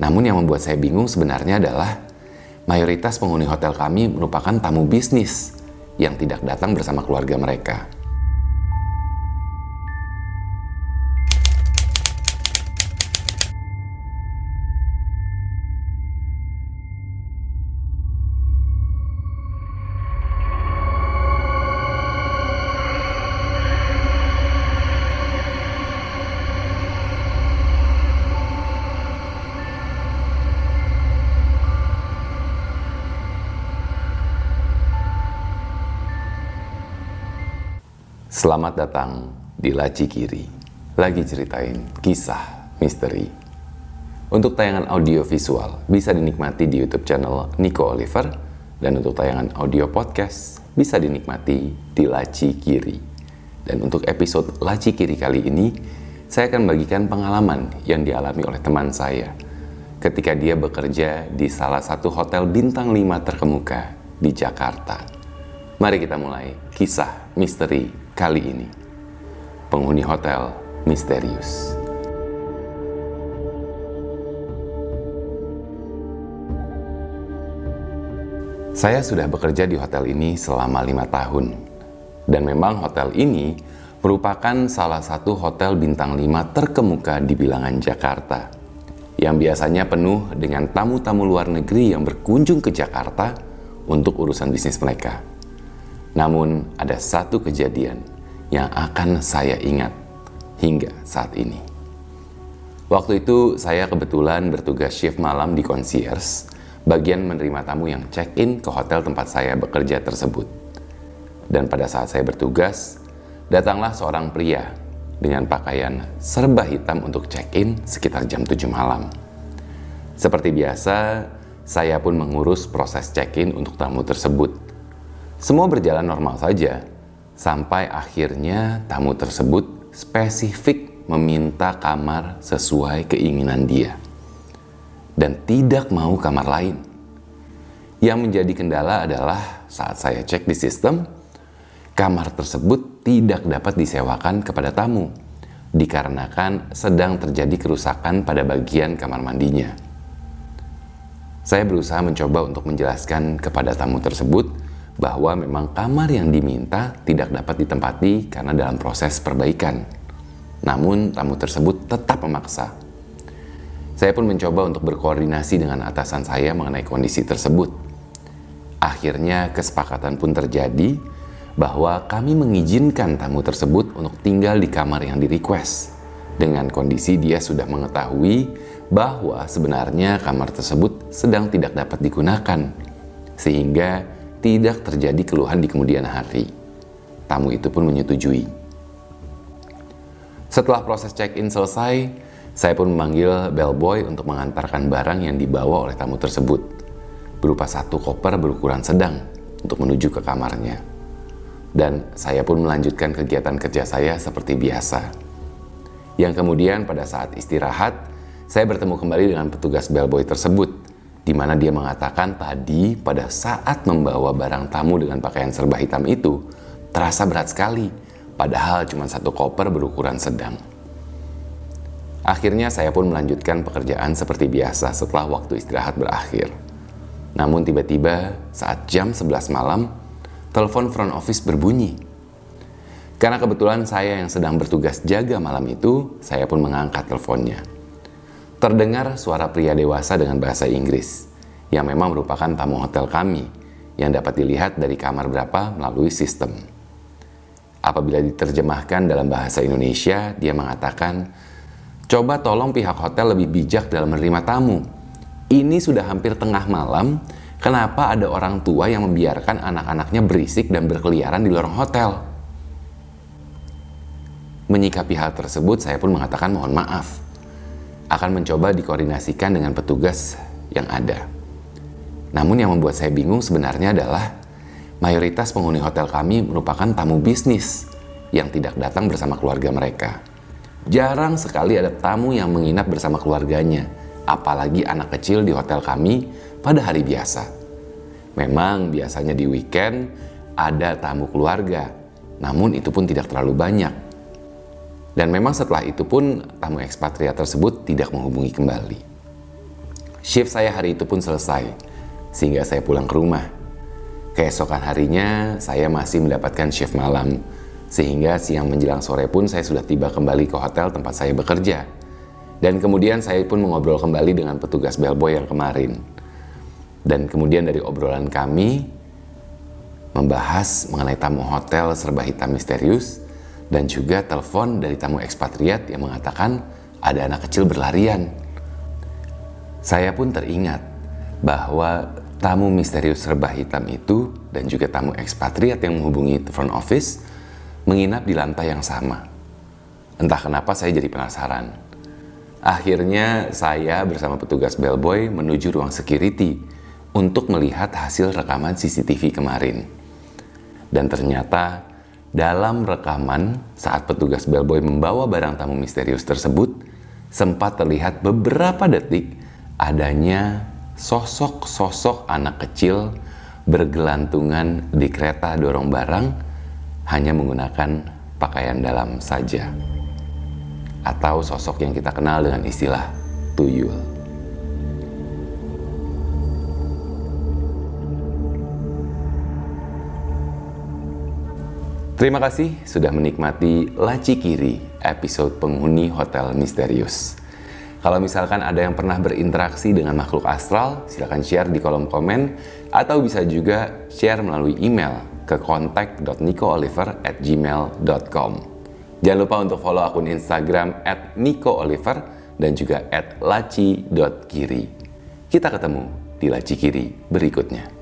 Namun yang membuat saya bingung sebenarnya adalah mayoritas penghuni hotel kami merupakan tamu bisnis yang tidak datang bersama keluarga mereka. Selamat datang di Laci Kiri. Lagi ceritain kisah misteri. Untuk tayangan audio visual bisa dinikmati di YouTube channel Nico Oliver dan untuk tayangan audio podcast bisa dinikmati di Laci Kiri. Dan untuk episode Laci Kiri kali ini, saya akan bagikan pengalaman yang dialami oleh teman saya ketika dia bekerja di salah satu hotel bintang 5 terkemuka di Jakarta. Mari kita mulai kisah misteri kali ini. Penghuni hotel misterius. Saya sudah bekerja di hotel ini selama lima tahun. Dan memang hotel ini merupakan salah satu hotel bintang lima terkemuka di bilangan Jakarta. Yang biasanya penuh dengan tamu-tamu luar negeri yang berkunjung ke Jakarta untuk urusan bisnis mereka. Namun ada satu kejadian yang akan saya ingat hingga saat ini. Waktu itu saya kebetulan bertugas shift malam di concierge, bagian menerima tamu yang check-in ke hotel tempat saya bekerja tersebut. Dan pada saat saya bertugas, datanglah seorang pria dengan pakaian serba hitam untuk check-in sekitar jam 7 malam. Seperti biasa, saya pun mengurus proses check-in untuk tamu tersebut semua berjalan normal saja, sampai akhirnya tamu tersebut spesifik meminta kamar sesuai keinginan dia, dan tidak mau kamar lain. Yang menjadi kendala adalah saat saya cek di sistem, kamar tersebut tidak dapat disewakan kepada tamu, dikarenakan sedang terjadi kerusakan pada bagian kamar mandinya. Saya berusaha mencoba untuk menjelaskan kepada tamu tersebut bahwa memang kamar yang diminta tidak dapat ditempati karena dalam proses perbaikan. Namun tamu tersebut tetap memaksa. Saya pun mencoba untuk berkoordinasi dengan atasan saya mengenai kondisi tersebut. Akhirnya kesepakatan pun terjadi bahwa kami mengizinkan tamu tersebut untuk tinggal di kamar yang di-request. Dengan kondisi dia sudah mengetahui bahwa sebenarnya kamar tersebut sedang tidak dapat digunakan. Sehingga tidak terjadi keluhan di kemudian hari. Tamu itu pun menyetujui. Setelah proses check-in selesai, saya pun memanggil bellboy untuk mengantarkan barang yang dibawa oleh tamu tersebut, berupa satu koper berukuran sedang untuk menuju ke kamarnya. Dan saya pun melanjutkan kegiatan kerja saya seperti biasa. Yang kemudian pada saat istirahat, saya bertemu kembali dengan petugas bellboy tersebut di mana dia mengatakan tadi pada saat membawa barang tamu dengan pakaian serba hitam itu terasa berat sekali, padahal cuma satu koper berukuran sedang. Akhirnya saya pun melanjutkan pekerjaan seperti biasa setelah waktu istirahat berakhir. Namun tiba-tiba saat jam 11 malam, telepon front office berbunyi. Karena kebetulan saya yang sedang bertugas jaga malam itu, saya pun mengangkat teleponnya terdengar suara pria dewasa dengan bahasa Inggris, yang memang merupakan tamu hotel kami, yang dapat dilihat dari kamar berapa melalui sistem. Apabila diterjemahkan dalam bahasa Indonesia, dia mengatakan, Coba tolong pihak hotel lebih bijak dalam menerima tamu. Ini sudah hampir tengah malam, kenapa ada orang tua yang membiarkan anak-anaknya berisik dan berkeliaran di lorong hotel? Menyikapi hal tersebut, saya pun mengatakan mohon maaf akan mencoba dikoordinasikan dengan petugas yang ada. Namun yang membuat saya bingung sebenarnya adalah mayoritas penghuni hotel kami merupakan tamu bisnis yang tidak datang bersama keluarga mereka. Jarang sekali ada tamu yang menginap bersama keluarganya, apalagi anak kecil di hotel kami pada hari biasa. Memang biasanya di weekend ada tamu keluarga, namun itu pun tidak terlalu banyak dan memang setelah itu pun tamu ekspatriat tersebut tidak menghubungi kembali. Shift saya hari itu pun selesai, sehingga saya pulang ke rumah. Keesokan harinya, saya masih mendapatkan shift malam, sehingga siang menjelang sore pun saya sudah tiba kembali ke hotel tempat saya bekerja. Dan kemudian saya pun mengobrol kembali dengan petugas bellboy yang kemarin. Dan kemudian dari obrolan kami, membahas mengenai tamu hotel serba hitam misterius, dan juga telepon dari tamu ekspatriat yang mengatakan ada anak kecil berlarian. Saya pun teringat bahwa tamu misterius serba hitam itu dan juga tamu ekspatriat yang menghubungi front office menginap di lantai yang sama. Entah kenapa saya jadi penasaran. Akhirnya saya bersama petugas bellboy menuju ruang security untuk melihat hasil rekaman CCTV kemarin. Dan ternyata dalam rekaman saat petugas bellboy membawa barang tamu misterius tersebut sempat terlihat beberapa detik adanya sosok-sosok anak kecil bergelantungan di kereta dorong barang hanya menggunakan pakaian dalam saja atau sosok yang kita kenal dengan istilah tuyul. Terima kasih sudah menikmati Laci Kiri episode penghuni Hotel Misterius. Kalau misalkan ada yang pernah berinteraksi dengan makhluk astral, silahkan share di kolom komen atau bisa juga share melalui email ke contact.nicooliver@gmail.com. Jangan lupa untuk follow akun Instagram at @nicooliver dan juga at @laci.kiri. Kita ketemu di Laci Kiri berikutnya.